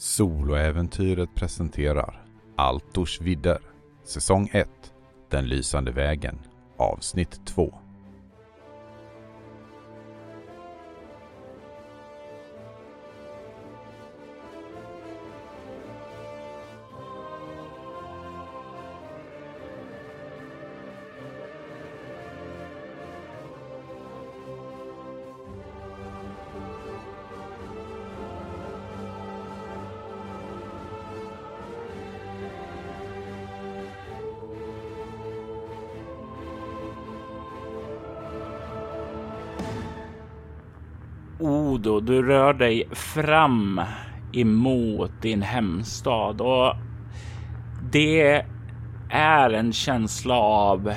Soloäventyret presenterar Altors vidder, säsong 1, Den lysande vägen, avsnitt 2. Du rör dig fram emot din hemstad och det är en känsla av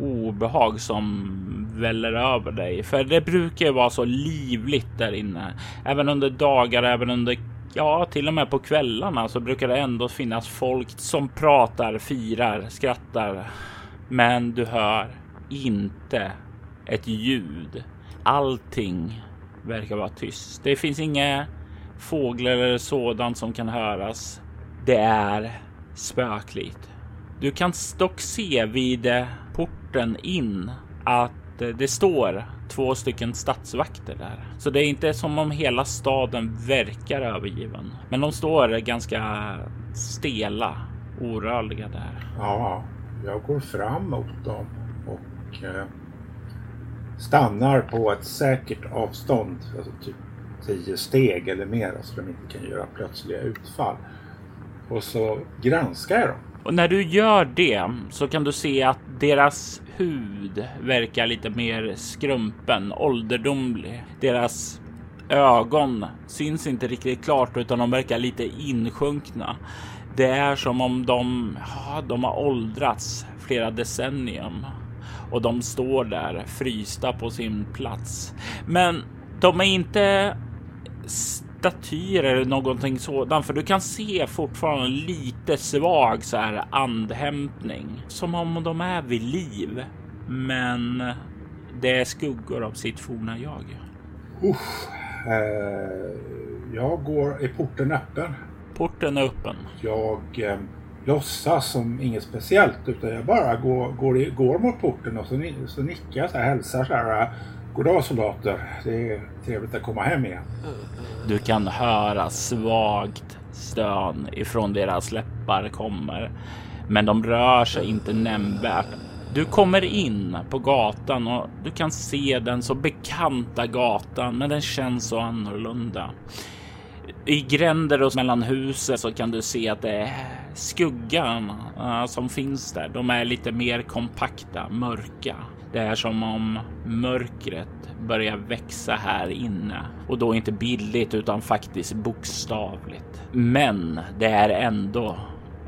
obehag som väller över dig. För det brukar ju vara så livligt där inne. Även under dagar, även under Ja, till och med på kvällarna så brukar det ändå finnas folk som pratar, firar, skrattar. Men du hör inte ett ljud. Allting verkar vara tyst. Det finns inga fåglar eller sådant som kan höras. Det är spökligt. Du kan dock se vid eh, porten in att eh, det står två stycken stadsvakter där. Så det är inte som om hela staden verkar övergiven. Men de står ganska stela, orörliga där. Ja, jag går fram mot dem och eh, stannar på ett säkert avstånd, alltså typ 10 steg eller mer så de inte kan göra plötsliga utfall. Och så granskar jag dem. Och när du gör det så kan du se att deras hud verkar lite mer skrumpen, ålderdomlig. Deras ögon syns inte riktigt klart utan de verkar lite insjunkna. Det är som om de, ja, de har åldrats flera decennium och de står där frysta på sin plats. Men de är inte statyer eller någonting sådant, för du kan se fortfarande lite svag så här andhämtning som om de är vid liv. Men det är skuggor av sitt forna jag. Usch, eh, jag går, är porten öppen? Porten är öppen. Jag eh, låtsas som inget speciellt utan jag bara går, går, går mot porten och så, så nickar jag så här, hälsar så här. Ah, goddag soldater, det är trevligt att komma hem igen. Du kan höra svagt stön ifrån deras läppar kommer. Men de rör sig inte nämnvärt. Du kommer in på gatan och du kan se den så bekanta gatan, men den känns så annorlunda. I gränder och mellan husen så kan du se att det är skuggan uh, som finns där. De är lite mer kompakta, mörka. Det är som om mörkret börjar växa här inne och då inte bildligt utan faktiskt bokstavligt. Men det är ändå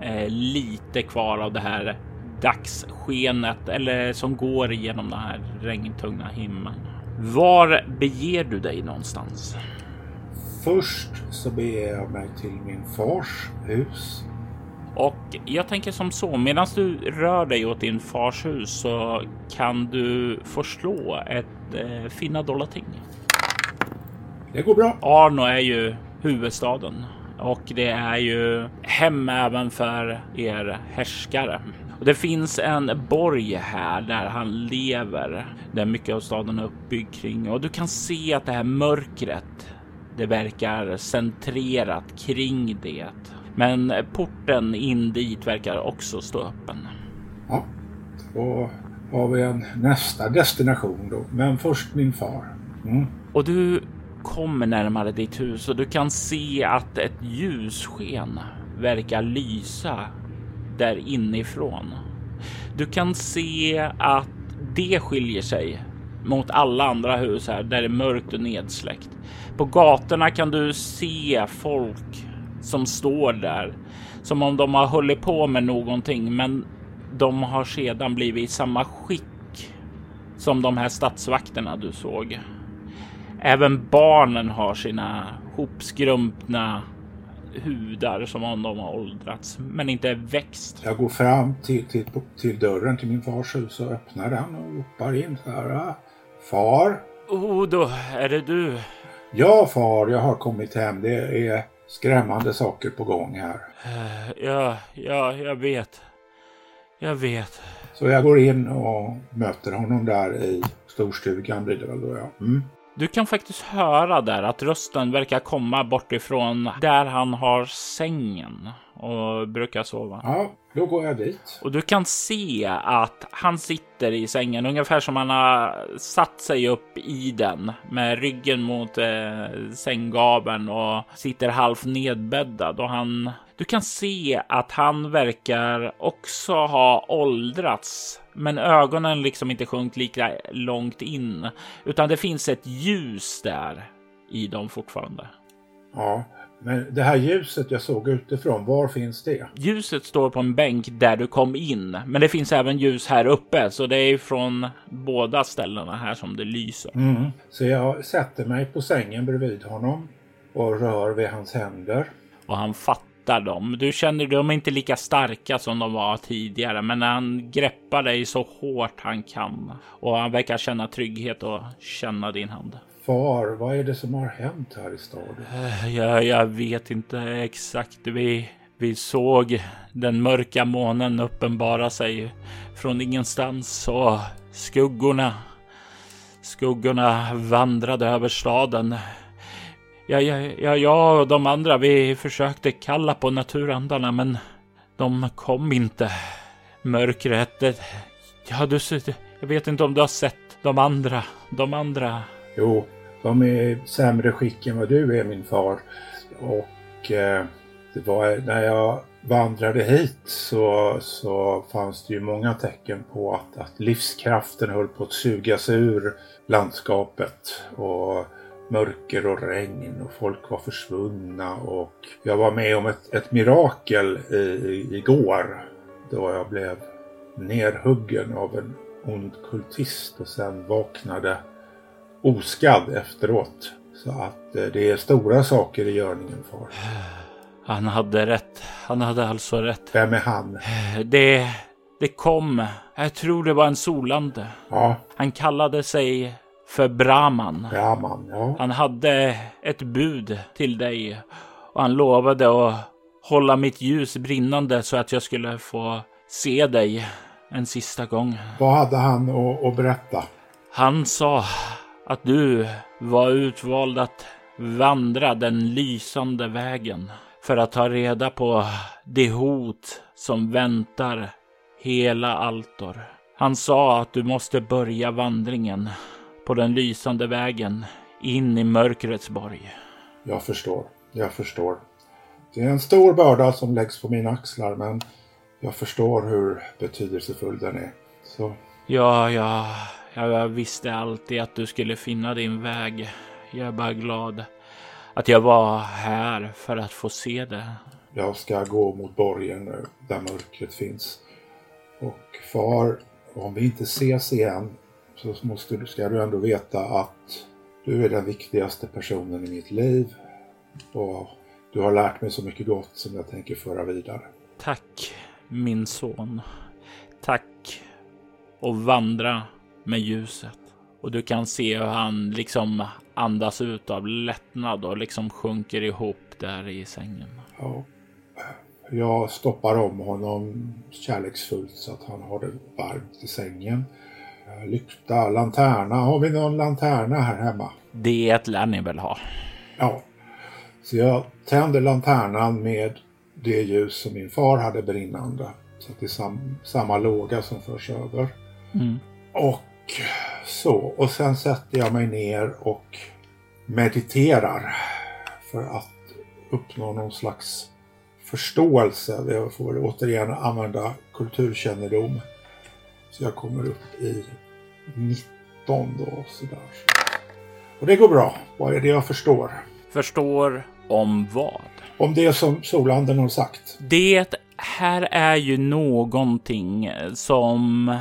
eh, lite kvar av det här dagsskenet eller som går igenom den här regntunga himlen. Var beger du dig någonstans? Först så beger jag mig till min fars hus. Och jag tänker som så, medan du rör dig åt din fars hus så kan du få slå ett eh, finna dolda ting. Det går bra. Arno är ju huvudstaden och det är ju hem även för er härskare. Och det finns en borg här där han lever, där mycket av staden är uppbyggd kring och du kan se att det här mörkret det verkar centrerat kring det. Men porten in dit verkar också stå öppen. Ja, då har vi en nästa destination då. Men först min far. Mm. Och du kommer närmare ditt hus och du kan se att ett ljussken verkar lysa där inifrån. Du kan se att det skiljer sig mot alla andra hus här där det är mörkt och nedsläckt. På gatorna kan du se folk som står där som om de har hållit på med någonting, men de har sedan blivit i samma skick som de här stadsvakterna du såg. Även barnen har sina hopskrumpna hudar som om de har åldrats, men inte växt. Jag går fram till, till, till dörren till min fars hus och öppnar den och ropar in så här. Ah, far? Oh, då är det du. Ja, far, jag har kommit hem. Det är skrämmande saker på gång här. Eh, ja, ja, jag vet. Jag vet. Så jag går in och möter honom där i storstugan blir det väl då ja. Mm. Du kan faktiskt höra där att rösten verkar komma bortifrån där han har sängen och brukar sova. Ja, då går jag dit. Och du kan se att han sitter i sängen ungefär som han har satt sig upp i den med ryggen mot eh, sänggabeln och sitter halvt nedbäddad och han du kan se att han verkar också ha åldrats, men ögonen liksom inte sjunkit lika långt in, utan det finns ett ljus där i dem fortfarande. Ja, men det här ljuset jag såg utifrån, var finns det? Ljuset står på en bänk där du kom in, men det finns även ljus här uppe, så det är från båda ställena här som det lyser. Mm. Så jag sätter mig på sängen bredvid honom och rör vid hans händer. Och han fattar dem. Du känner de är inte lika starka som de var tidigare, men han greppar dig så hårt han kan och han verkar känna trygghet och känna din hand. Far, vad är det som har hänt här i staden? Eh, jag, jag vet inte exakt. Vi, vi såg den mörka månen uppenbara sig från ingenstans och skuggorna Skuggorna vandrade över staden. Ja, ja, ja, jag och de andra, vi försökte kalla på naturandarna, men de kom inte. Mörkret, det, ja, du, jag vet inte om du har sett de andra, de andra. Jo, de är i sämre skick än vad du är, min far. Och eh, det var när jag vandrade hit så, så fanns det ju många tecken på att, att livskraften höll på att sugas ur landskapet. Och mörker och regn och folk var försvunna och jag var med om ett, ett mirakel i, i, igår då jag blev nerhuggen av en ond kultist och sen vaknade oskadd efteråt. Så att eh, det är stora saker i görningen far. Han hade rätt. Han hade alltså rätt. Vem är han? Det, det kom. Jag tror det var en solande. Ja. Han kallade sig för Brahman. Brahman, ja. Han hade ett bud till dig och han lovade att hålla mitt ljus brinnande så att jag skulle få se dig en sista gång. Vad hade han att, att berätta? Han sa att du var utvald att vandra den lysande vägen för att ta reda på det hot som väntar hela Altor. Han sa att du måste börja vandringen på den lysande vägen in i mörkrets borg. Jag förstår. Jag förstår. Det är en stor börda som läggs på mina axlar men jag förstår hur betydelsefull den är. Så. Ja, ja, jag visste alltid att du skulle finna din väg. Jag är bara glad att jag var här för att få se det. Jag ska gå mot borgen där mörkret finns. Och far, om vi inte ses igen så måste, ska du ändå veta att du är den viktigaste personen i mitt liv. Och du har lärt mig så mycket gott som jag tänker föra vidare. Tack min son. Tack och vandra med ljuset. Och du kan se hur han liksom andas ut av lättnad och liksom sjunker ihop där i sängen. Ja. Jag stoppar om honom kärleksfullt så att han har det varmt i sängen. Lykta, lanterna. Har vi någon lanterna här hemma? Det lär ni väl ha. Ja. Så jag tänder lanternan med det ljus som min far hade brinnande. Så att det är sam samma låga som förs över. Mm. Och så. Och sen sätter jag mig ner och mediterar. För att uppnå någon slags förståelse. Jag får återigen använda kulturkännedom. Så jag kommer upp i 19 då. Sådär. Och det går bra. Vad är det jag förstår? Förstår om vad? Om det som Solanden har sagt. Det här är ju någonting som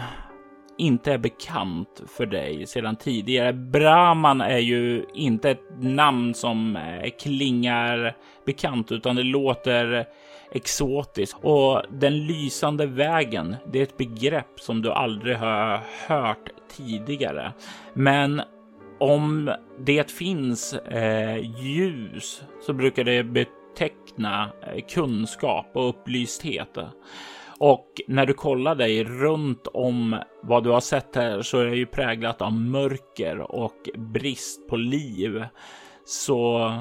inte är bekant för dig sedan tidigare. Brahman är ju inte ett namn som eh, klingar bekant, utan det låter exotiskt. och den lysande vägen. Det är ett begrepp som du aldrig har hört tidigare. Men om det finns eh, ljus så brukar det beteckna eh, kunskap och upplysthet. Och när du kollar dig runt om vad du har sett här så är det ju präglat av mörker och brist på liv. Så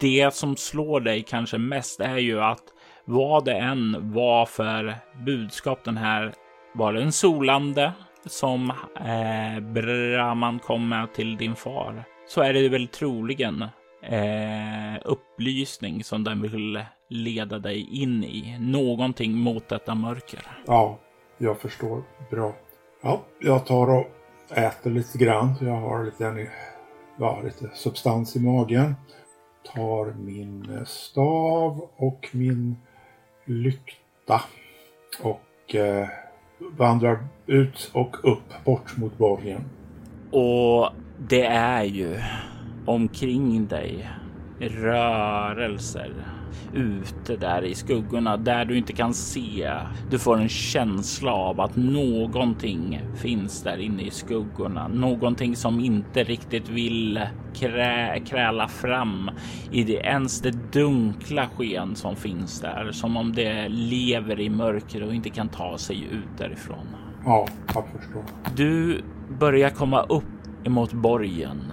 det som slår dig kanske mest är ju att vad det än var för budskap den här var det en solande som eh, Brahman kom med till din far så är det väl troligen eh, upplysning som den vill leda dig in i. Någonting mot detta mörker. Ja, jag förstår. Bra. Ja, jag tar och äter lite grann. Jag har lite, ja, lite substans i magen. Tar min stav och min lykta. Och eh, vandrar ut och upp bort mot borgen. Och det är ju omkring dig rörelser ute där i skuggorna där du inte kan se. Du får en känsla av att någonting finns där inne i skuggorna. Någonting som inte riktigt vill krä kräla fram i det ens det dunkla sken som finns där. Som om det lever i mörker och inte kan ta sig ut därifrån. Ja, jag förstår. Du börjar komma upp emot borgen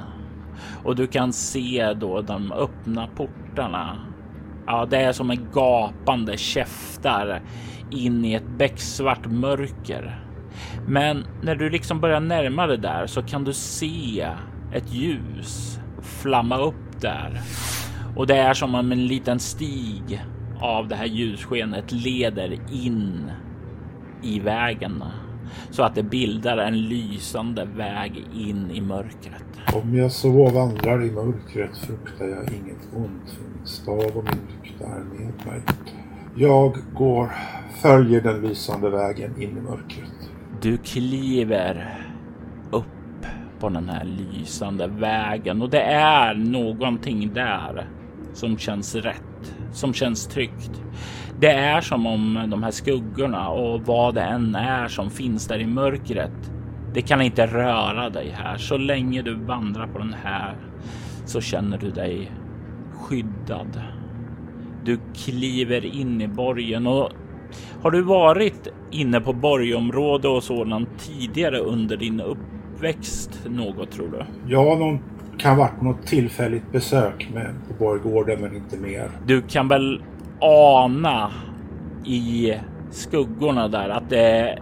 och du kan se då de öppna portarna. Ja, det är som en gapande käftar in i ett becksvart mörker. Men när du liksom börjar närma dig där så kan du se ett ljus flamma upp där. Och det är som om en liten stig av det här ljusskenet leder in i vägen så att det bildar en lysande väg in i mörkret. Om jag så vandrar i mörkret fruktar jag inget ont för min stav och min lykta är med mig. Jag går, följer den lysande vägen in i mörkret. Du kliver upp på den här lysande vägen och det är någonting där som känns rätt, som känns tryggt. Det är som om de här skuggorna och vad det än är som finns där i mörkret. Det kan inte röra dig här. Så länge du vandrar på den här så känner du dig skyddad. Du kliver in i borgen och har du varit inne på borgområde och sådant tidigare under din uppväxt något tror du? Ja, någon kan varit något tillfälligt besök med på borggården men inte mer. Du kan väl ana i skuggorna där att det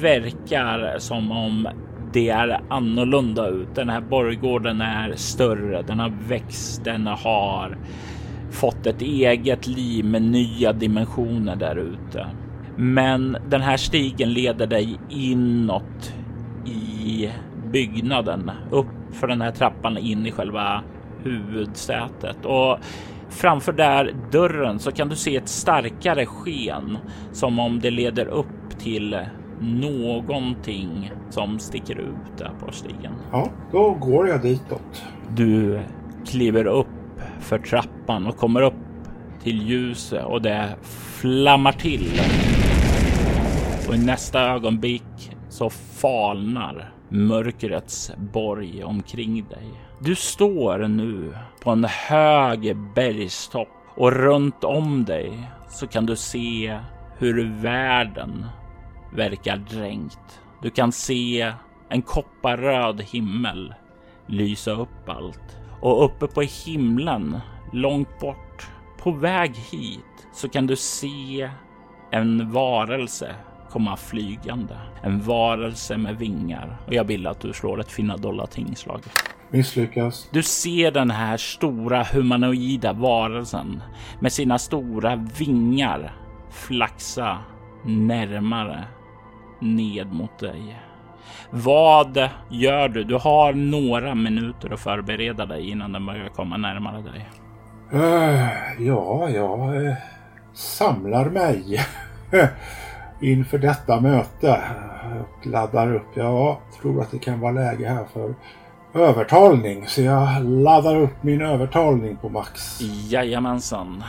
verkar som om det är annorlunda ut. Den här borggården är större, den har växt, den har fått ett eget liv med nya dimensioner där ute. Men den här stigen leder dig inåt i byggnaden, upp för den här trappan in i själva huvudsätet och Framför där dörren så kan du se ett starkare sken som om det leder upp till någonting som sticker ut där på stigen. Ja, då går jag ditåt. Du kliver upp för trappan och kommer upp till ljuset och det flammar till. Och i nästa ögonblick så falnar mörkrets borg omkring dig. Du står nu på en hög bergstopp och runt om dig så kan du se hur världen verkar dränkt. Du kan se en kopparröd himmel lysa upp allt och uppe på himlen långt bort på väg hit så kan du se en varelse komma flygande. En varelse med vingar och jag vill att du slår ett finna dollar tingslag. Misslyckas. Du ser den här stora humanoida varelsen med sina stora vingar flaxa närmare ned mot dig. Vad gör du? Du har några minuter att förbereda dig innan den börjar komma närmare dig. Uh, ja, jag uh, samlar mig inför detta möte och laddar upp. Jag tror att det kan vara läge här för övertalning. Så jag laddar upp min övertalning på max. Jajamensan.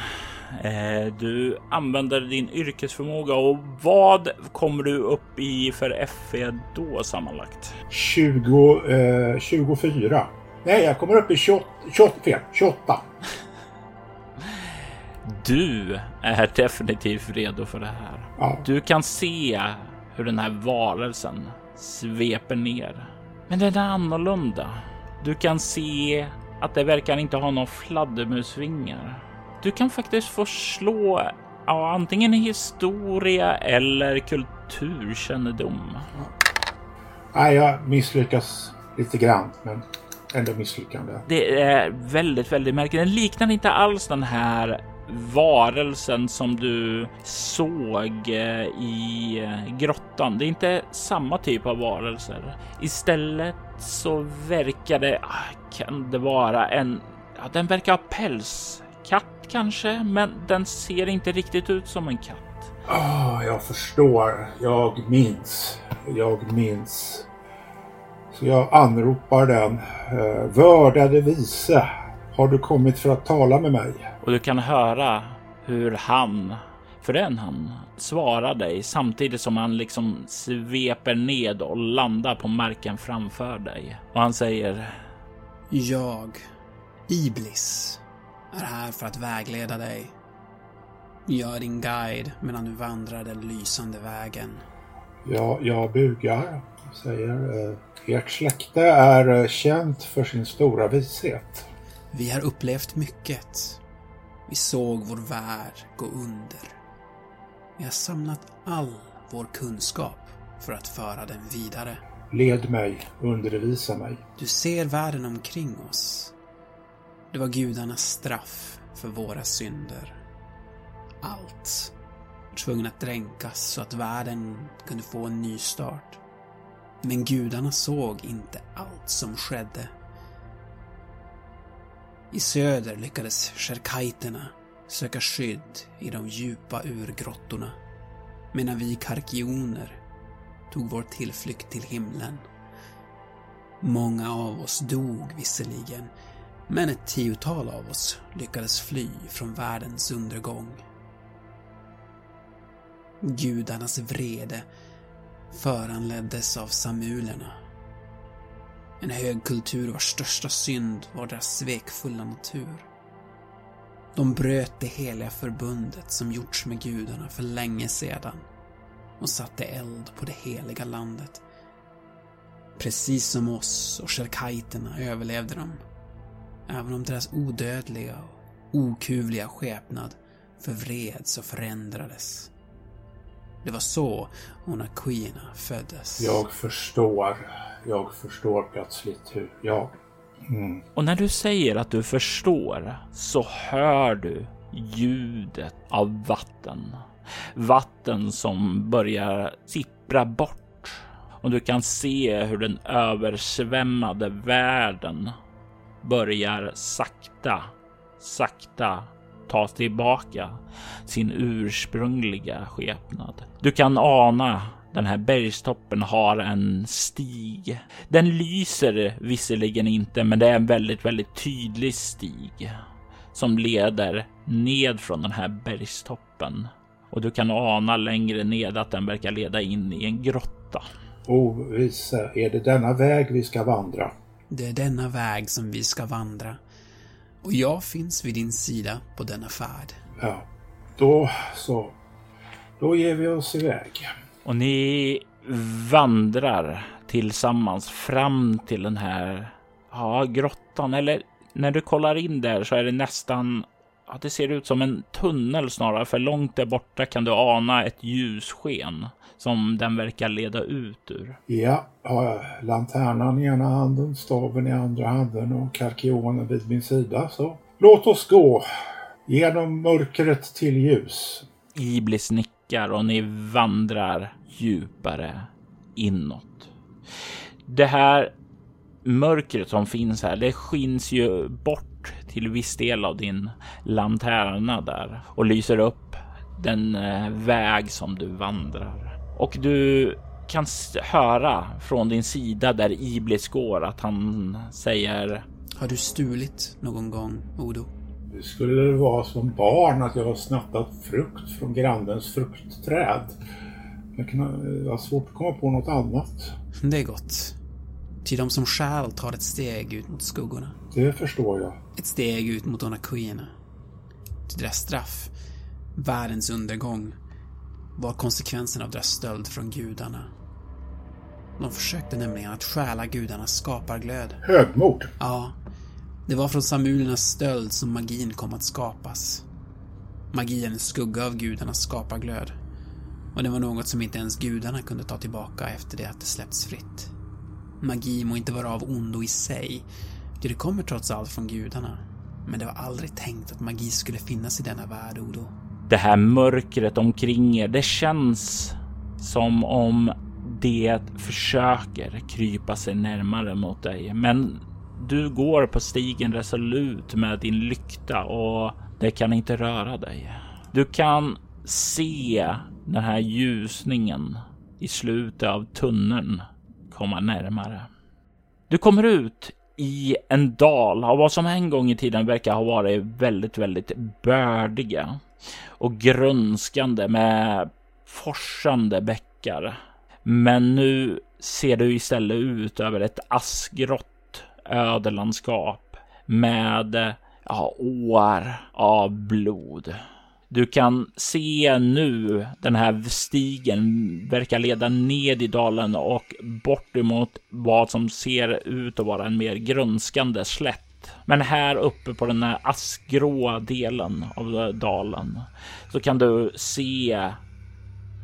Eh, du använder din yrkesförmåga och vad kommer du upp i för FE då sammanlagt? 20, eh, 24. Nej, jag kommer upp i 28, 28, 28. Du är definitivt redo för det här. Ja. Du kan se hur den här varelsen sveper ner. Men den är annorlunda. Du kan se att det verkar inte ha några fladdermusvingar. Du kan faktiskt få slå ja, antingen historia eller kulturkännedom. Nej, jag misslyckas lite grann, men ändå misslyckande. Det är väldigt, väldigt märkligt. Den liknar inte alls den här varelsen som du såg eh, i eh, grottan. Det är inte samma typ av varelser. Istället så verkar det, ah, kan det vara en, ja, den verkar ha päls. Katt kanske, men den ser inte riktigt ut som en katt. Ah, jag förstår. Jag minns. Jag minns. Så jag anropar den. Eh, Vördade vise, har du kommit för att tala med mig? Och du kan höra hur han, för den han, svarar dig samtidigt som han liksom sveper ned och landar på marken framför dig. Och han säger Jag, Iblis, är här för att vägleda dig. Jag är din guide medan du vandrar den lysande vägen. Ja, jag bugar och säger. Eh, ert släkte är eh, känt för sin stora vishet. Vi har upplevt mycket. Vi såg vår värld gå under. Vi har samlat all vår kunskap för att föra den vidare. Led mig, undervisa mig. Du ser världen omkring oss. Det var gudarnas straff för våra synder. Allt var tvungen att dränkas så att världen kunde få en ny start. Men gudarna såg inte allt som skedde. I söder lyckades sherkaiterna söka skydd i de djupa urgrottorna. Medan vi karkioner tog vår tillflykt till himlen. Många av oss dog visserligen, men ett tiotal av oss lyckades fly från världens undergång. Gudarnas vrede föranleddes av samulerna. En hög kultur vars största synd var deras svekfulla natur. De bröt det heliga förbundet som gjorts med gudarna för länge sedan och satte eld på det heliga landet. Precis som oss och sherkaiterna överlevde de. Även om deras odödliga och okuvliga skepnad förvreds och förändrades. Det var så onaquierna föddes. Jag förstår. Jag förstår plötsligt hur jag... Mm. Och när du säger att du förstår så hör du ljudet av vatten. Vatten som börjar sippra bort och du kan se hur den översvämmade världen börjar sakta, sakta ta tillbaka sin ursprungliga skepnad. Du kan ana den här bergstoppen har en stig. Den lyser visserligen inte, men det är en väldigt, väldigt tydlig stig som leder ned från den här bergstoppen. Och du kan ana längre ned att den verkar leda in i en grotta. Oh, o vise, är det denna väg vi ska vandra? Det är denna väg som vi ska vandra. Och jag finns vid din sida på denna färd. Ja, då så. Då ger vi oss iväg. Och ni vandrar tillsammans fram till den här ja, grottan. Eller när du kollar in där så är det nästan Ja, det ser ut som en tunnel snarare, för långt där borta kan du ana ett ljussken som den verkar leda ut ur. Ja, har jag lanternan i ena handen, staven i andra handen och karkionen vid min sida. Så låt oss gå genom mörkret till ljus. Iblis nickar och ni vandrar djupare inåt. Det här mörkret som finns här, det skins ju bort till viss del av din lanterna där och lyser upp den eh, väg som du vandrar. Och du kan höra från din sida där Iblis går att han säger Har du stulit någon gång, Odo? Det skulle vara som barn att jag har snattat frukt från grannens fruktträd. Jag kan ha svårt att komma på något annat. Det är gott. Ty de som stjäl tar ett steg ut mot skuggorna. Det förstår jag. Ett steg ut mot onaquierna. till deras straff, världens undergång, var konsekvensen av deras stöld från gudarna. De försökte nämligen att stjäla gudarnas skaparglöd. Högmod. Ja, det var från samulernas stöld som magin kom att skapas. Magi är en skugga av gudarnas skaparglöd. Och det var något som inte ens gudarna kunde ta tillbaka efter det att det släppts fritt. Magi må inte vara av ondo i sig, ty det kommer trots allt från gudarna. Men det var aldrig tänkt att magi skulle finnas i denna värld, Odo. Det här mörkret omkring er, det känns som om det försöker krypa sig närmare mot dig. Men du går på stigen resolut med din lykta och det kan inte röra dig. Du kan se den här ljusningen i slutet av tunneln komma närmare. Du kommer ut i en dal av vad som en gång i tiden verkar ha varit väldigt, väldigt bördiga och grönskande med forsande bäckar. Men nu ser du istället ut över ett askgrått ödelandskap med ja, år av blod. Du kan se nu den här stigen verkar leda ned i dalen och bort emot vad som ser ut att vara en mer grönskande slätt. Men här uppe på den här askgråa delen av dalen så kan du se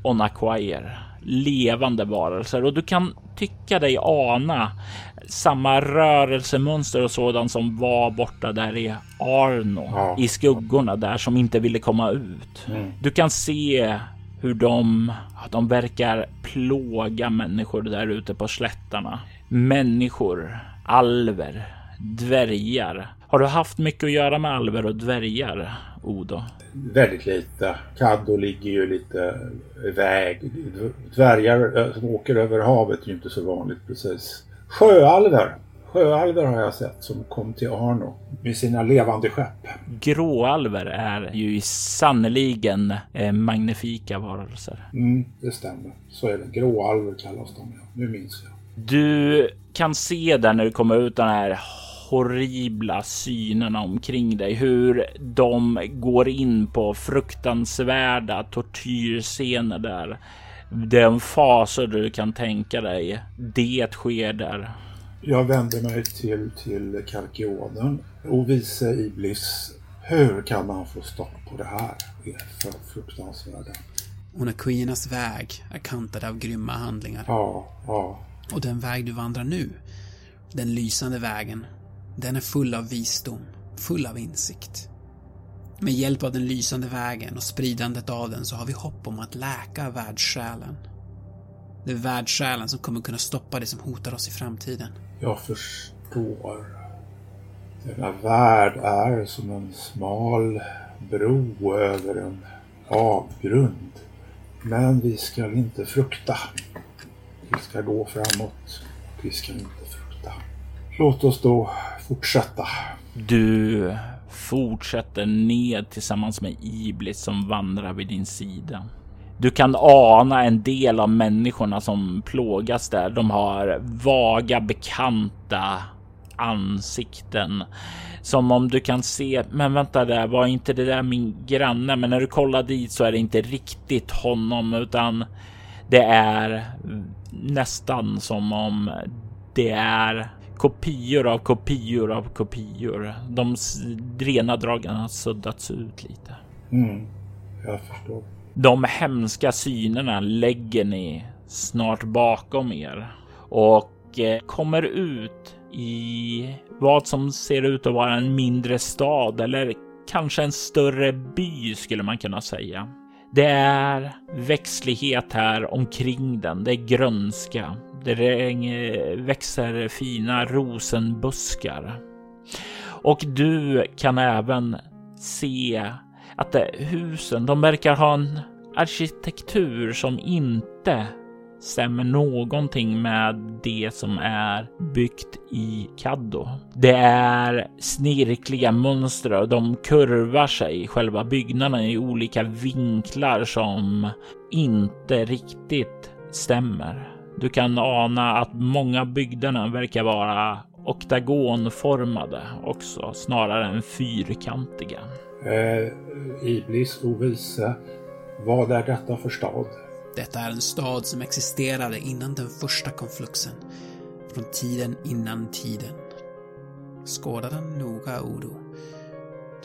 Onaquire, levande varelser och du kan tycka dig ana samma rörelsemönster och sådant som var borta där i Arno Ja. i skuggorna där som inte ville komma ut. Mm. Du kan se hur de, de verkar plåga människor där ute på slättarna. Människor, alver, dvärgar. Har du haft mycket att göra med alver och dvärgar, Odo? Väldigt lite. Kaddo ligger ju lite iväg. Dvärgar eh, som åker över havet är ju inte så vanligt precis. Sjöalver. Sjöalver har jag sett som kom till Arno med sina levande skepp. Gråalver är ju sannoliken eh, magnifika varelser. Mm, det stämmer. Så är det. Gråalver kallas de. Ja. Nu minns jag. Du kan se där när du kommer ut den här horribla synerna omkring dig, hur de går in på fruktansvärda tortyrscener där. De faser du kan tänka dig, det sker där. Jag vänder mig till, till Kalkionen. Och vice Iblis. Hur kan man få stopp på det här? Det är för fruktansvärda. Onaquiernas väg är kantad av grymma handlingar. Ja, ja. Och den väg du vandrar nu, den lysande vägen, den är full av visdom, full av insikt. Med hjälp av den lysande vägen och spridandet av den så har vi hopp om att läka världssjälen. Det är världssjälen som kommer kunna stoppa det som hotar oss i framtiden. Jag förstår. Denna värld är som en smal bro över en avgrund. Men vi ska inte frukta. Vi ska gå framåt. Vi ska inte frukta. Låt oss då fortsätta. Du fortsätter ned tillsammans med Iblis som vandrar vid din sida. Du kan ana en del av människorna som plågas där. De har vaga bekanta ansikten som om du kan se. Men vänta där, var inte det där min granne? Men när du kollar dit så är det inte riktigt honom utan det är nästan som om det är kopior av kopior av kopior. De rena dragen har suddats ut lite. Mm, jag förstår. De hemska synerna lägger ni snart bakom er och eh, kommer ut i vad som ser ut att vara en mindre stad eller kanske en större by skulle man kunna säga. Det är växtlighet här omkring den. Det är grönska. Det eh, växer fina rosenbuskar. Och du kan även se att eh, husen, de verkar ha en arkitektur som inte stämmer någonting med det som är byggt i Caddo. Det är snirkliga mönster och de kurvar sig, själva byggnaderna i olika vinklar som inte riktigt stämmer. Du kan ana att många byggnader verkar vara oktagonformade också, snarare än fyrkantiga. Eh, Iblis ovise, vad är detta för stad? Detta är en stad som existerade innan den första konfluxen. Från tiden innan tiden. Skåda den noga, Odo.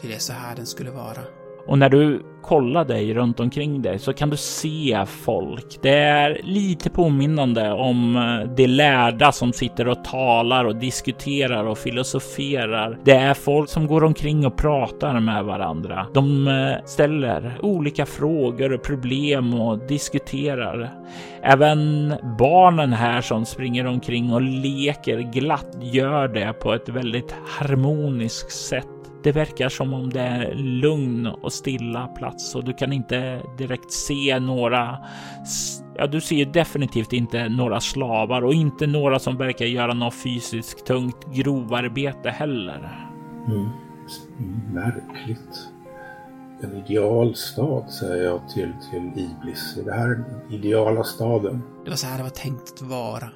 Till det är så här den skulle vara. Och när du kollar dig runt omkring dig så kan du se folk. Det är lite påminnande om eh, de lärda som sitter och talar och diskuterar och filosoferar. Det är folk som går omkring och pratar med varandra. De eh, ställer olika frågor och problem och diskuterar. Även barnen här som springer omkring och leker glatt gör det på ett väldigt harmoniskt sätt. Det verkar som om det är lugn och stilla plats och du kan inte direkt se några. Ja, du ser definitivt inte några slavar och inte några som verkar göra något fysiskt tungt grovarbete heller. Mm. Märkligt. En idealstad säger jag till, till Iblis. Är det här den ideala staden? Det var så här det var tänkt att vara.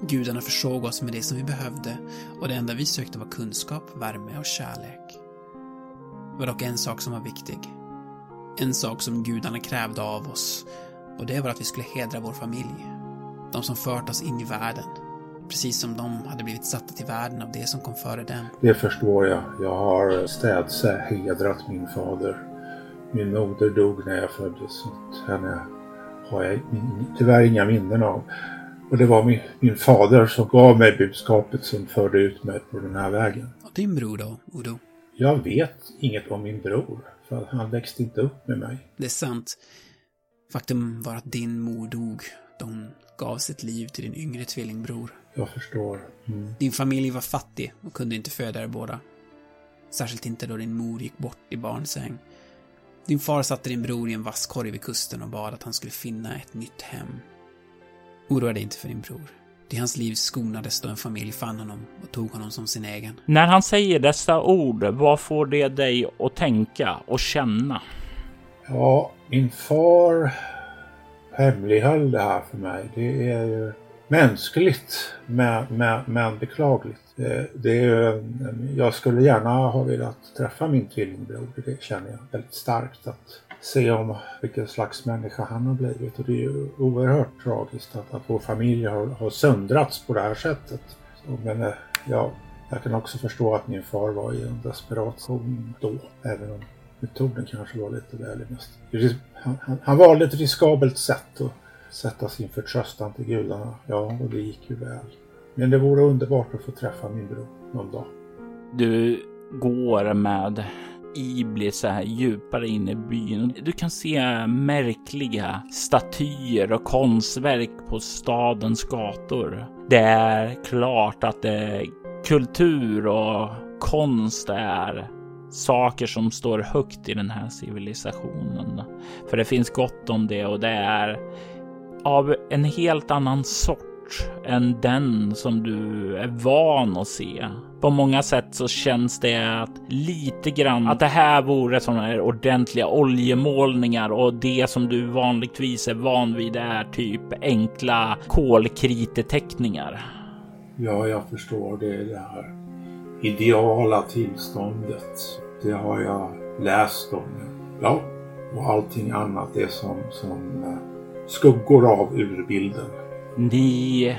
Gudarna försåg oss med det som vi behövde och det enda vi sökte var kunskap, värme och kärlek. Det var dock en sak som var viktig. En sak som gudarna krävde av oss och det var att vi skulle hedra vår familj. De som fört oss in i världen. Precis som de hade blivit satta till världen av det som kom före dem. Det förstår jag. Jag har städse hedrat min fader. Min moder dog när jag föddes. Henne har jag tyvärr inga minnen av. Och det var min, min fader som gav mig budskapet som förde ut mig på den här vägen. Och din bror då, Udo? Jag vet inget om min bror, för han växte inte upp med mig. Det är sant. Faktum var att din mor dog då hon gav sitt liv till din yngre tvillingbror. Jag förstår. Mm. Din familj var fattig och kunde inte föda er båda. Särskilt inte då din mor gick bort i barnsäng. Din far satte din bror i en vasskorg vid kusten och bad att han skulle finna ett nytt hem. Oroa dig inte för din bror. Det hans liv skonades då en familj fann honom och tog honom som sin egen. När han säger dessa ord, vad får det dig att tänka och känna? Ja, min far hemlighöll det här för mig. Det är ju mänskligt men, men, men beklagligt. Det, det är, jag skulle gärna ha velat träffa min tvillingbror. Det känner jag väldigt starkt. Att se om vilken slags människa han har blivit. Och det är ju oerhört tragiskt att, att vår familj har, har söndrats på det här sättet. Så, men eh, ja, jag kan också förstå att min far var i en desperation då. Även om metoden kanske var lite väl mest. Han, han, han valde ett riskabelt sätt att sätta sin förtröstan till gudarna. Ja, och det gick ju väl. Men det vore underbart att få träffa min bror någon dag. Du går med Iblis så här djupare in i byn. Du kan se märkliga statyer och konstverk på stadens gator. Det är klart att det kultur och konst är saker som står högt i den här civilisationen. För det finns gott om det och det är av en helt annan sort än den som du är van att se. På många sätt så känns det att lite grann att det här vore sådana här ordentliga oljemålningar och det som du vanligtvis är van vid är typ enkla kolkriteteckningar. Ja, jag förstår. Det är det här ideala tillståndet. Det har jag läst om. Ja, och allting annat är som, som eh, skuggor av urbilden. Ni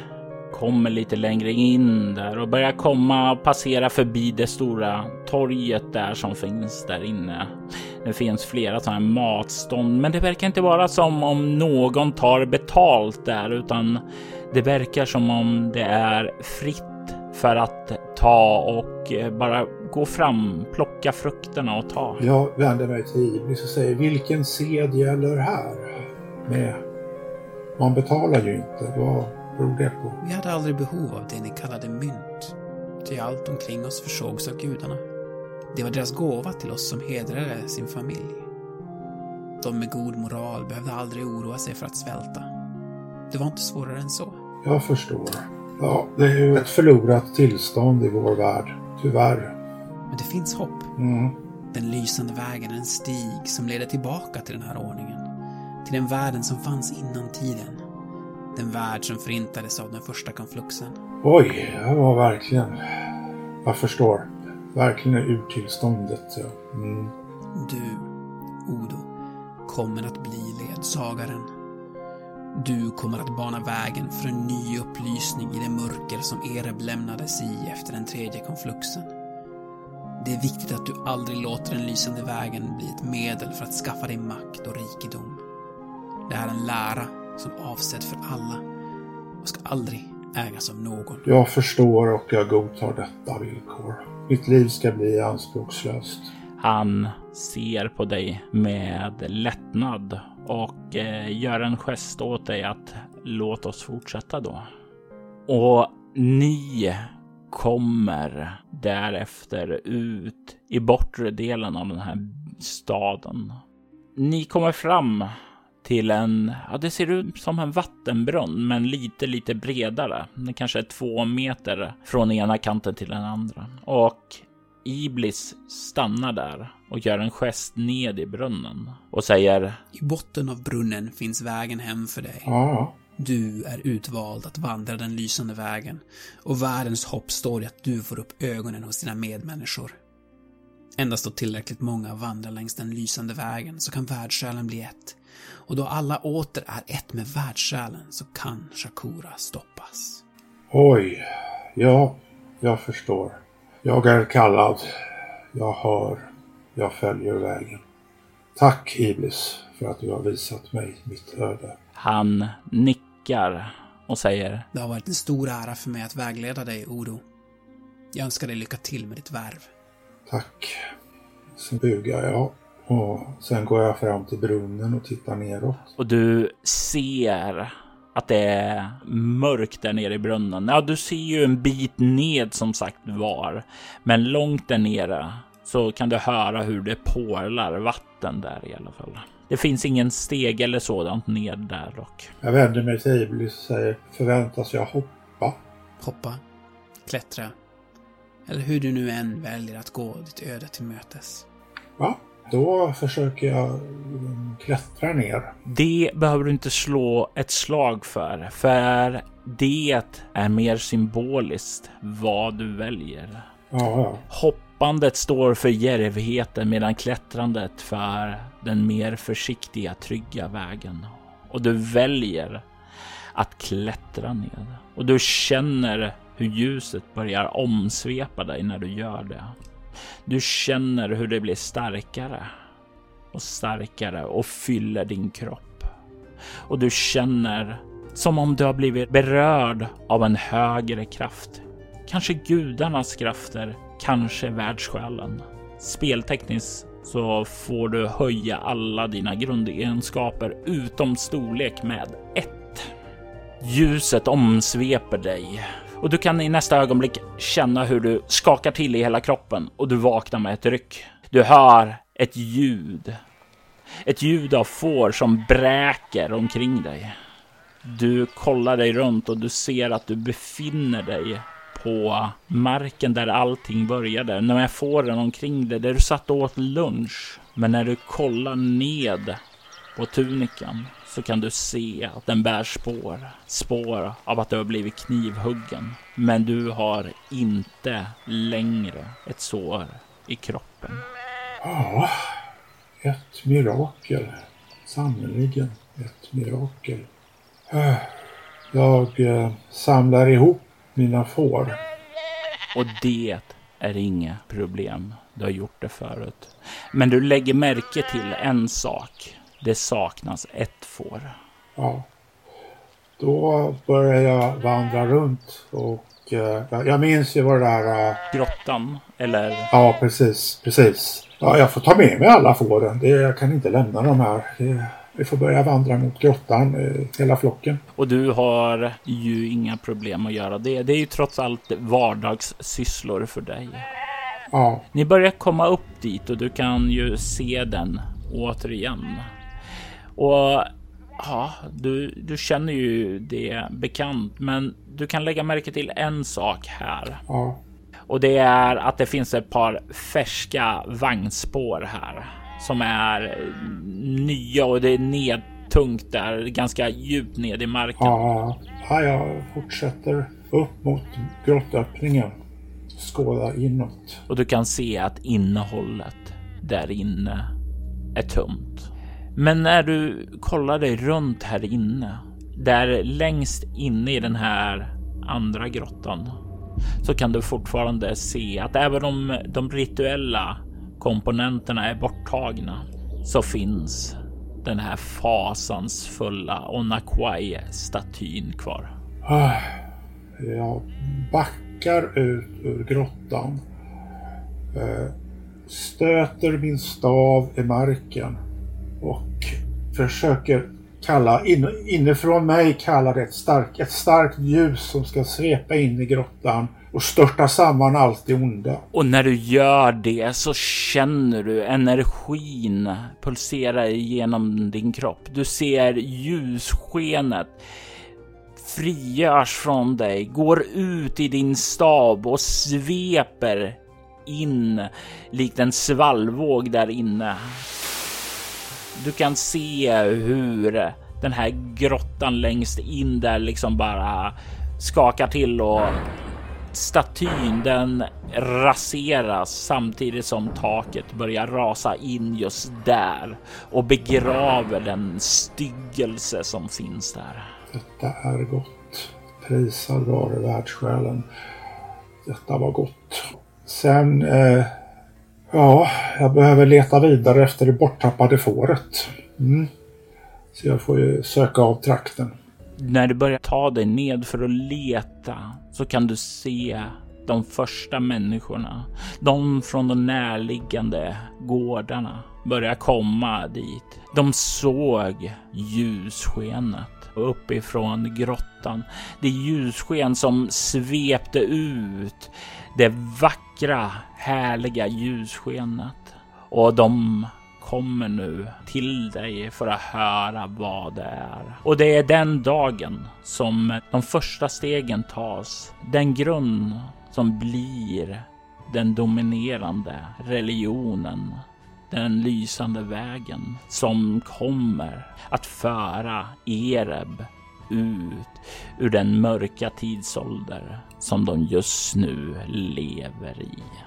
kommer lite längre in där och börjar komma och passera förbi det stora torget där som finns där inne. Det finns flera sådana här matstånd, men det verkar inte vara som om någon tar betalt där, utan det verkar som om det är fritt för att ta och eh, bara gå fram, plocka frukterna och ta. Jag vänder mig till Iblis och säger vilken sed gäller här? Med man betalar ju inte. Vad beror det på? Vi hade aldrig behov av det ni kallade mynt. Ty allt omkring oss försågs av gudarna. Det var deras gåva till oss som hedrade sin familj. De med god moral behövde aldrig oroa sig för att svälta. Det var inte svårare än så. Jag förstår. Ja, det är ju ett förlorat tillstånd i vår värld. Tyvärr. Men det finns hopp. Mm. Den lysande vägen är en stig som leder tillbaka till den här ordningen. Till den världen som fanns innan tiden. Den värld som förintades av den första konfluxen. Oj, jag var verkligen... Jag förstår. Verkligen ur tillståndet. Mm. Du, Odo, kommer att bli ledsagaren. Du kommer att bana vägen för en ny upplysning i det mörker som Ereb lämnades i efter den tredje konfluxen. Det är viktigt att du aldrig låter den lysande vägen bli ett medel för att skaffa dig makt och rikedom. Det är en lära som avsedd för alla och ska aldrig ägas av någon. Jag förstår och jag godtar detta villkor. Mitt liv ska bli anspråkslöst. Han ser på dig med lättnad och eh, gör en gest åt dig att låt oss fortsätta då. Och ni kommer därefter ut i bortre delen av den här staden. Ni kommer fram till en, ja det ser ut som en vattenbrunn men lite, lite bredare. Den kanske är två meter från ena kanten till den andra. Och Iblis stannar där och gör en gest ned i brunnen och säger I botten av brunnen finns vägen hem för dig. Ja, Du är utvald att vandra den lysande vägen och världens hopp står i att du får upp ögonen hos dina medmänniskor. Endast då tillräckligt många vandrar längs den lysande vägen så kan världssjälen bli ett. Och då alla åter är ett med världssjälen så kan Shakura stoppas. oj. Ja, jag förstår. Jag är kallad. Jag hör. Jag följer vägen. Tack Iblis för att du har visat mig mitt öde. han nickar och säger Det har varit en stor ära för mig att vägleda dig, Odo. Jag önskar dig lycka till med ditt värv. Tack. Sen bugar jag och sen går jag fram till brunnen och tittar neråt. och du ser att det är mörkt där nere i brunnen. Ja, du ser ju en bit ned som sagt var, men långt där nere så kan du höra hur det porlar vatten där i alla fall. Det finns ingen steg eller sådant ned där dock. Jag vänder mig till Iblis och säger förväntas jag hoppa? Hoppa, klättra, eller hur du nu än väljer att gå ditt öde till mötes. Va? Då försöker jag mm, klättra ner. Det behöver du inte slå ett slag för, för det är mer symboliskt vad du väljer. Ja. Hoppandet står för djärvheten medan klättrandet för den mer försiktiga, trygga vägen. Och du väljer att klättra ned. Och du känner hur ljuset börjar omsvepa dig när du gör det. Du känner hur det blir starkare och starkare och fyller din kropp. Och du känner som om du har blivit berörd av en högre kraft. Kanske gudarnas krafter, kanske världssjälen. Speltekniskt så får du höja alla dina grundegenskaper utom storlek med ett. Ljuset omsveper dig och du kan i nästa ögonblick känna hur du skakar till i hela kroppen och du vaknar med ett ryck. Du hör ett ljud. Ett ljud av får som bräker omkring dig. Du kollar dig runt och du ser att du befinner dig på marken där allting började. Med fåren omkring dig, där du satt och åt lunch. Men när du kollar ned på tunikan så kan du se att den bär spår. Spår av att du har blivit knivhuggen. Men du har inte längre ett sår i kroppen. Ja, ett mirakel. Sannerligen ett mirakel. Jag eh, samlar ihop mina får. Och det är inga problem. Du har gjort det förut. Men du lägger märke till en sak. Det saknas ett får. Ja. Då börjar jag vandra runt och eh, jag- jag minns ju vad det där... eh, Grottan, eller Ja, precis, precis. Ja, jag får ta med mig alla fåren. Det, jag kan inte lämna dem här. Det, vi får börja vandra mot grottan, eh, hela flocken. Och du har ju inga problem att göra det. Det är ju trots allt vardagssysslor för dig. Ja, Ni börjar komma upp dit och du kan ju se den återigen. Och ja, du, du känner ju det bekant, men du kan lägga märke till en sak här. ja, Och det är att det finns ett par färska vagnspår här som är nya och det är nedtungt där, ganska djupt ned i marken. ja. ja jag fortsätter upp mot grottöppningen. Skådar inåt. Och du kan se att innehållet där inne är tomt. Men när du kollar dig runt här inne, där längst inne i den här andra grottan, så kan du fortfarande se att även om de rituella komponenterna är borttagna så finns den här fasansfulla Onakwai-statyn kvar. Ah, jag backar ut ur grottan. Eh, stöter min stav i marken och försöker kalla, in, inifrån mig kallar det ett, stark, ett starkt ljus som ska svepa in i grottan och störta samman allt det onda. Och när du gör det så känner du energin pulsera genom din kropp. Du ser ljusskenet frigörs från dig, går ut i din stab och sveper in likt en svallvåg där inne. Du kan se hur den här grottan längst in där liksom bara skakar till och statyn den raseras samtidigt som taket börjar rasa in just där och begraver den styggelse som finns där. Detta är gott. Prisad vare världssjälen. Detta var gott. Sen, eh, ja, jag behöver leta vidare efter det borttappade fåret. Mm. Så jag får ju söka av trakten. När du börjar ta dig ned för att leta så kan du se de första människorna, de från de närliggande gårdarna börjar komma dit. De såg ljusskenet uppifrån grottan. Det ljussken som svepte ut det vackra, härliga ljusskenet. Och de kommer nu till dig för att höra vad det är. Och det är den dagen som de första stegen tas. Den grund som blir den dominerande religionen. Den lysande vägen som kommer att föra Ereb ut ur den mörka tidsålder som de just nu lever i.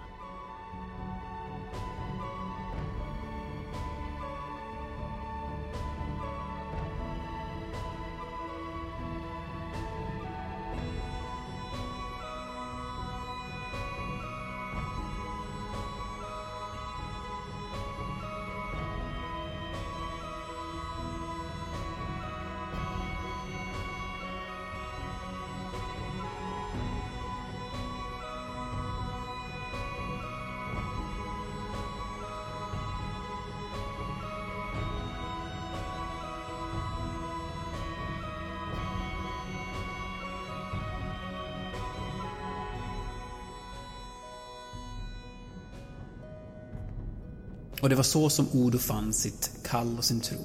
Och det var så som Odo fann sitt kall och sin tro.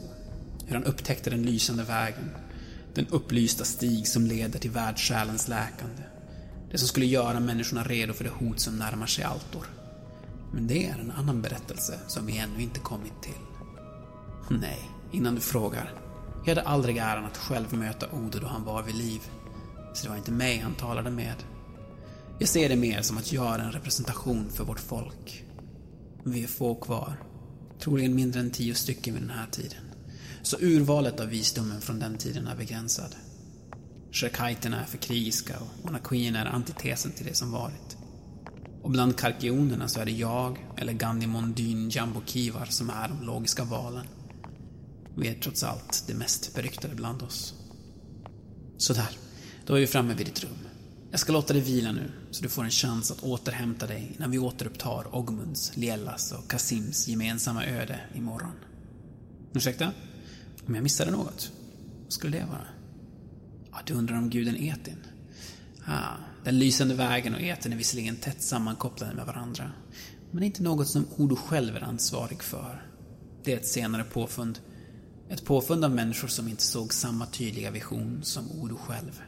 Hur han upptäckte den lysande vägen. Den upplysta stig som leder till världssjälens läkande. Det som skulle göra människorna redo för det hot som närmar sig Altor. Men det är en annan berättelse som vi ännu inte kommit till. Nej, innan du frågar. Jag hade aldrig äran att själv möta Odo då han var vid liv. Så det var inte mig han talade med. Jag ser det mer som att göra en representation för vårt folk. Vi är få kvar. Troligen mindre än tio stycken vid den här tiden. Så urvalet av visdomen från den tiden är begränsad. Sherkaiterna är för krigiska och monarkierna är antitesen till det som varit. Och bland karkionerna så är det jag eller Gandhi Mondyn Jambokivar, som är de logiska valen. Vi är trots allt det mest beryktade bland oss. Sådär, då är vi framme vid ditt rum. Jag ska låta dig vila nu, så du får en chans att återhämta dig innan vi återupptar Ogmunds, Lielas och Kasims gemensamma öde imorgon. Ursäkta? Om jag missade något? Vad skulle det vara? Ja, du undrar om guden Etin? Ah, den lysande vägen och Etin är visserligen tätt sammankopplade med varandra. Men det är inte något som Odo själv är ansvarig för. Det är ett senare påfund. Ett påfund av människor som inte såg samma tydliga vision som Odo själv.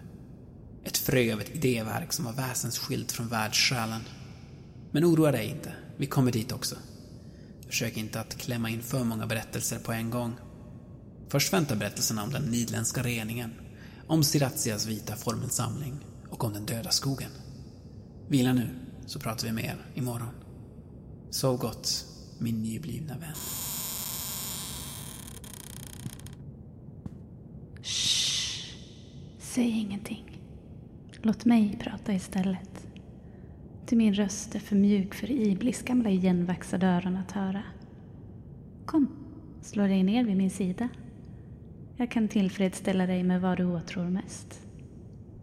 Ett frö av ett idéverk som var väsensskilt från världssjälen. Men oroa dig inte, vi kommer dit också. Försök inte att klämma in för många berättelser på en gång. Först väntar berättelserna om den nidländska reningen, om Sirazias vita formelsamling och om den döda skogen. Vila nu, så pratar vi mer imorgon. Sov gott, min nyblivna vän. Säg ingenting. Låt mig prata istället. Till min röst är för mjuk för Iblis gamla igenvaxade öron att höra. Kom, slå dig ner vid min sida. Jag kan tillfredsställa dig med vad du åtrår mest.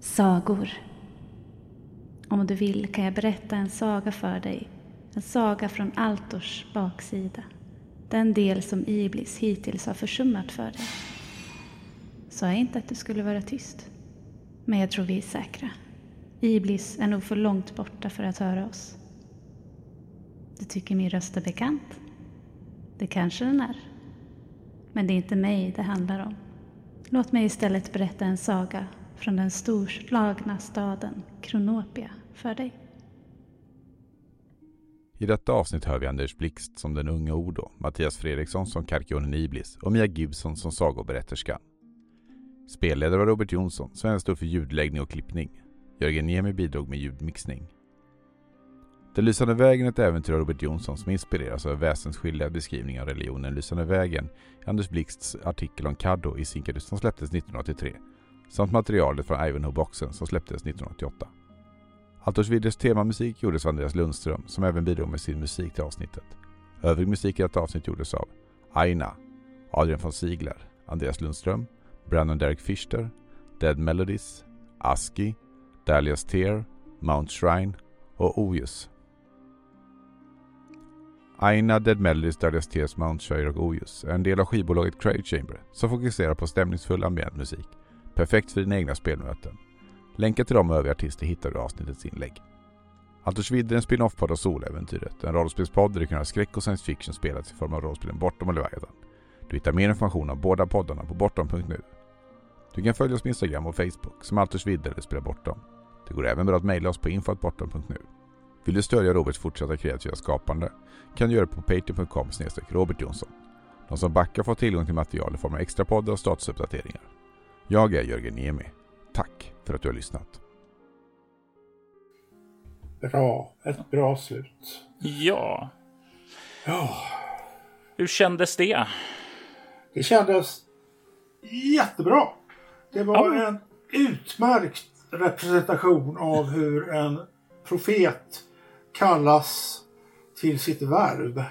Sagor. Om du vill kan jag berätta en saga för dig. En saga från Altors baksida. Den del som Iblis hittills har försummat för dig. Sa jag inte att du skulle vara tyst? Men jag tror vi är säkra. Iblis är nog för långt borta för att höra oss. Du tycker min röst är bekant? Det kanske den är. Men det är inte mig det handlar om. Låt mig istället berätta en saga från den storslagna staden Kronopia för dig. I detta avsnitt hör vi Anders Blixt som den unga Odo, Mattias Fredriksson som Karkionen Iblis och Mia Gibson som sagoberätterskan. Spelledare var Robert Jonsson, Sven stod för ljudläggning och klippning. Jörgen Niemi bidrog med ljudmixning. Den lysande vägen är ett äventyr av Robert Jonsson som inspireras av väsensskilda beskrivningar av religionen Lysande vägen i Anders Blixts artikel om Caddo i Sinkadus som släpptes 1983 samt materialet från Ivanhoe-boxen som släpptes 1988. Altors temamusik gjordes av Andreas Lundström som även bidrog med sin musik till avsnittet. Övrig musik i detta avsnitt gjordes av Aina, Adrian von Sigler, Andreas Lundström, Brandon Derek Fischer, Dead Melodies, Aski, Dahlias Tear, Mount Shrine och Ojus. Aina Dead Melodies, Dahlias Tears, Mount Shrine och Ojus är en del av skivbolaget Crave Chamber som fokuserar på stämningsfull ambient musik. Perfekt för dina egna spelmöten. Länkar till dem och övriga artister hittar du i avsnittets inlägg. Altersvidd är en spin-off-podd av Soläventyret, en rollspelspodd där du kan höra skräck och science fiction spelats i form av rollspelen Bortom och Leviathan. Du hittar mer information om båda poddarna på bortom.nu. Du kan följa oss på Instagram och Facebook som Altersvidd eller Spela Bortom. Det går även bra att mejla oss på info.bortom.nu. Vill du stödja Roberts fortsatta kreativa skapande kan du göra det på patreon.com Robert Jonsson. De som backar får tillgång till material i form av extra poddar och statusuppdateringar. Jag är Jörgen Niemi. Tack för att du har lyssnat. Bra. Ett bra slut. Ja. Ja. Hur kändes det? Det kändes jättebra. Det var Ja. en utmärkt representation av hur en profet kallas till sitt värv.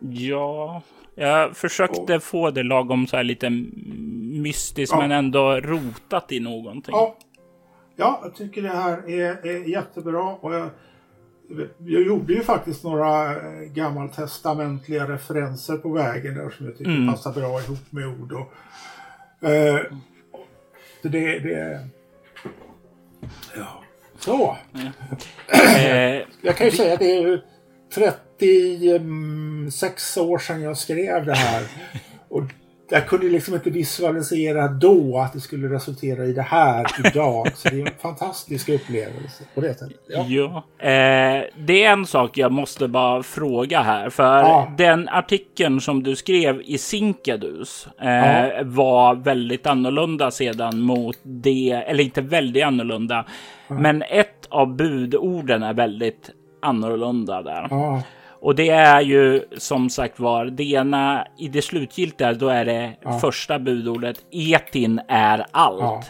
Ja, jag försökte få det lagom så här lite mystiskt Ja. men ändå rotat i någonting. Ja, ja jag tycker det här är, är jättebra. Och jag, jag gjorde ju faktiskt några eh, gammaltestamentliga referenser på vägen där som jag tycker Mm. passar bra ihop med ord. Och, eh, så det, det... Ja. Så. Eh, Jag kan ju säga att det är ju 36 år sedan jag skrev det här. Och jag kunde liksom inte visualisera då att det skulle resultera i det här idag. Så det är en fantastisk upplevelse på det sättet. Ja. ja. Eh, det är en sak jag måste bara fråga här. För Ja. den artikeln som du skrev i Sinkadus eh, Ja. var väldigt annorlunda sedan mot det, eller inte väldigt annorlunda. Men ett av budorden är väldigt annorlunda där. Ja, Och det är ju som sagt var det ena i det slutgiltiga. Då är det första budordet. Etin är allt. Ja.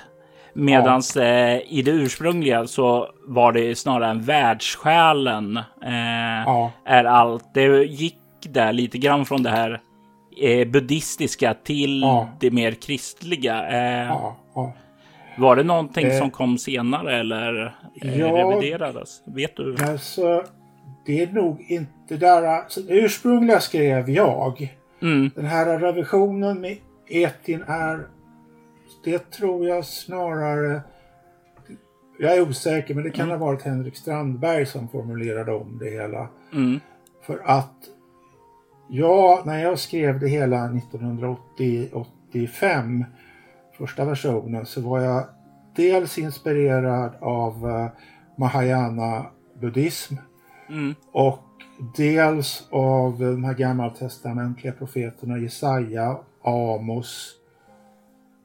Medans eh, i det ursprungliga så var det snarare en världssjälen eh, Ja. är allt. Det gick där lite grann från det här eh, buddhistiska till Ja. det mer kristliga. Eh, ja, ja. Var det någonting Eh. som kom senare eller eh, Ja. reviderades? Vet du? Alltså, det är nog inte där... Alltså, det ursprungliga skrev jag. Mm. Den här revisionen med etin är... Det tror jag snarare... Jag är osäker, men det kan ha varit Henrik Strandberg som formulerade om det hela. Mm. För att ja, när jag skrev det hela 1985, första versionen, så var jag dels inspirerad av eh, Mahayana buddhism Mm. och dels av de här gammaltestamentliga profeterna Jesaja, Amos.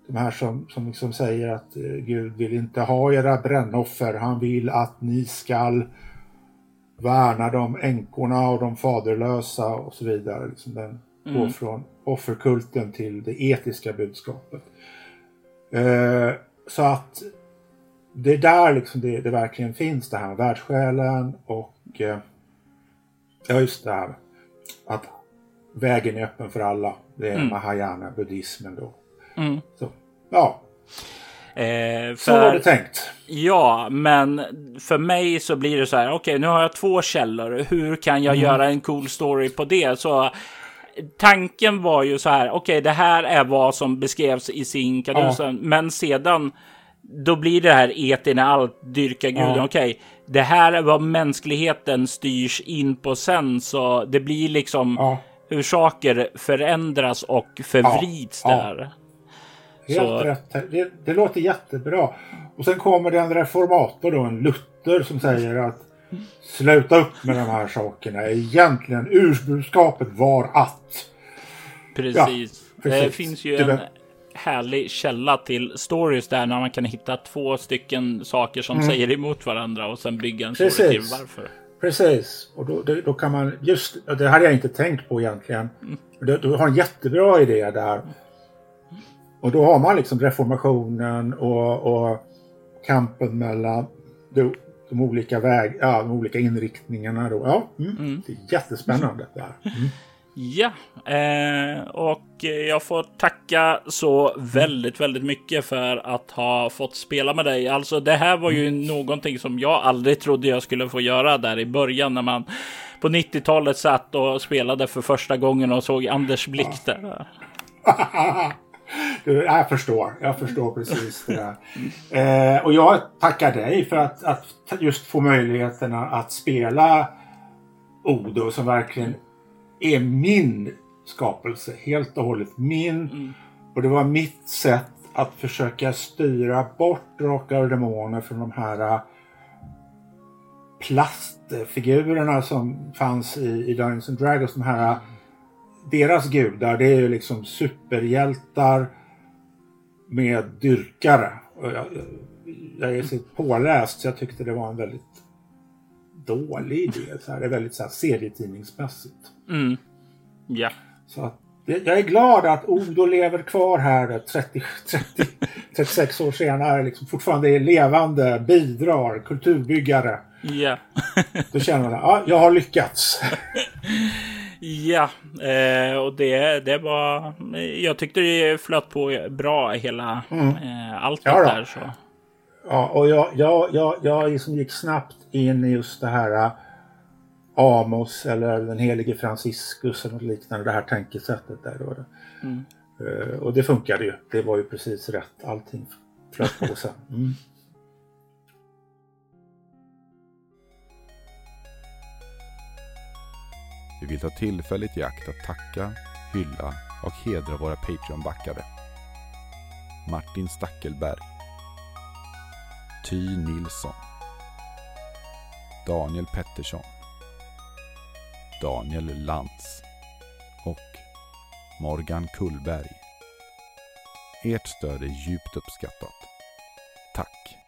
de här som, som liksom säger att eh, Gud vill inte ha era brännoffer. Han vill att ni skall värna de änkorna och de faderlösa och så vidare. Liksom den mm. går från offerkulten till det etiska budskapet. Eh, så att det är där liksom det, det verkligen finns det här världssjälen och ja just det här att vägen är öppen för alla. Det är mm. mahayana buddhismen då. Mm. Så, ja. Eh, för, så var det tänkt. Ja, men för mig så blir det så här. Okej, okay, nu har jag två källor. Hur kan jag mm. göra en cool story på det? Så tanken var ju så här. Okej, okay, det här är vad som beskrevs i Sinkadusen. Ja. Men sedan då blir det här etin allt dyrkar guden. Ja. Okej, okay, det här är vad mänskligheten styrs in på sen, så det blir liksom ja. hur saker förändras och förvrids ja. där. Helt så... rätt. Det, det, låter jättebra. Och sen kommer det en reformator då, en Luther som säger att sluta upp med de här sakerna. Egentligen ursprungsskapet var att. Precis. Ja, precis. Det finns ju en härlig källa till stories där när man kan hitta två stycken saker som mm. säger emot varandra och sen bygga en Precis. story till varför. Precis, och då, då, kan man just, det hade jag inte tänkt på egentligen. Mm. Du, du har en jättebra idé där. Och då har man liksom reformationen och, och kampen mellan de, de olika väg, ja, de olika inriktningarna. Då. Ja, mm. Mm. Det är jättespännande. Där. Mm. Ja, eh, och jag får tacka så väldigt, väldigt mycket för att ha fått spela med dig. Alltså, det här var ju mm. någonting som jag aldrig trodde jag skulle få göra där i början när man på 90-talet satt och spelade för första gången och såg Anders blick där. jag förstår, jag förstår precis det där. Eh, och jag tackar dig för att, att just få möjligheterna att spela Odo som verkligen är min skapelse. Helt och hållet min. Mm. Och det var mitt sätt att försöka styra bort drakar och demoner från de här äh, plastfigurerna som fanns i, i Dungeons and Dragons. De här, äh, deras gudar, det är ju liksom superhjältar med dyrkare. Och jag, jag är så påläst så jag tyckte det var en väldigt dålig idé. Så här, det är väldigt så här, serietidningsmässigt. Mm. Ja. Så att, jag är glad att Odo lever kvar här 30, 30, 36 år senare. Liksom fortfarande är levande, bidrar, kulturbyggare. Ja. Då känner man att ja, jag har lyckats. Ja, eh, och det, det var... Jag tyckte det flöt på bra hela mm. eh, allt ja, där. Så. Ja, och jag, jag, jag, jag liksom gick snabbt in i just det här uh, Amos eller den helige Franciscus eller något liknande, det här tänkesättet där. Då. Mm. Uh, och det funkade ju. Det var ju precis rätt. Allting flöt på sen. Mm. Vi vill ta tillfället i akt att tacka, hylla och hedra våra Patreon-backare. Martin Stackelberg Ty Nilsson Daniel Pettersson Daniel Lantz och Morgan Kullberg. Ert stöd är djupt uppskattat. Tack!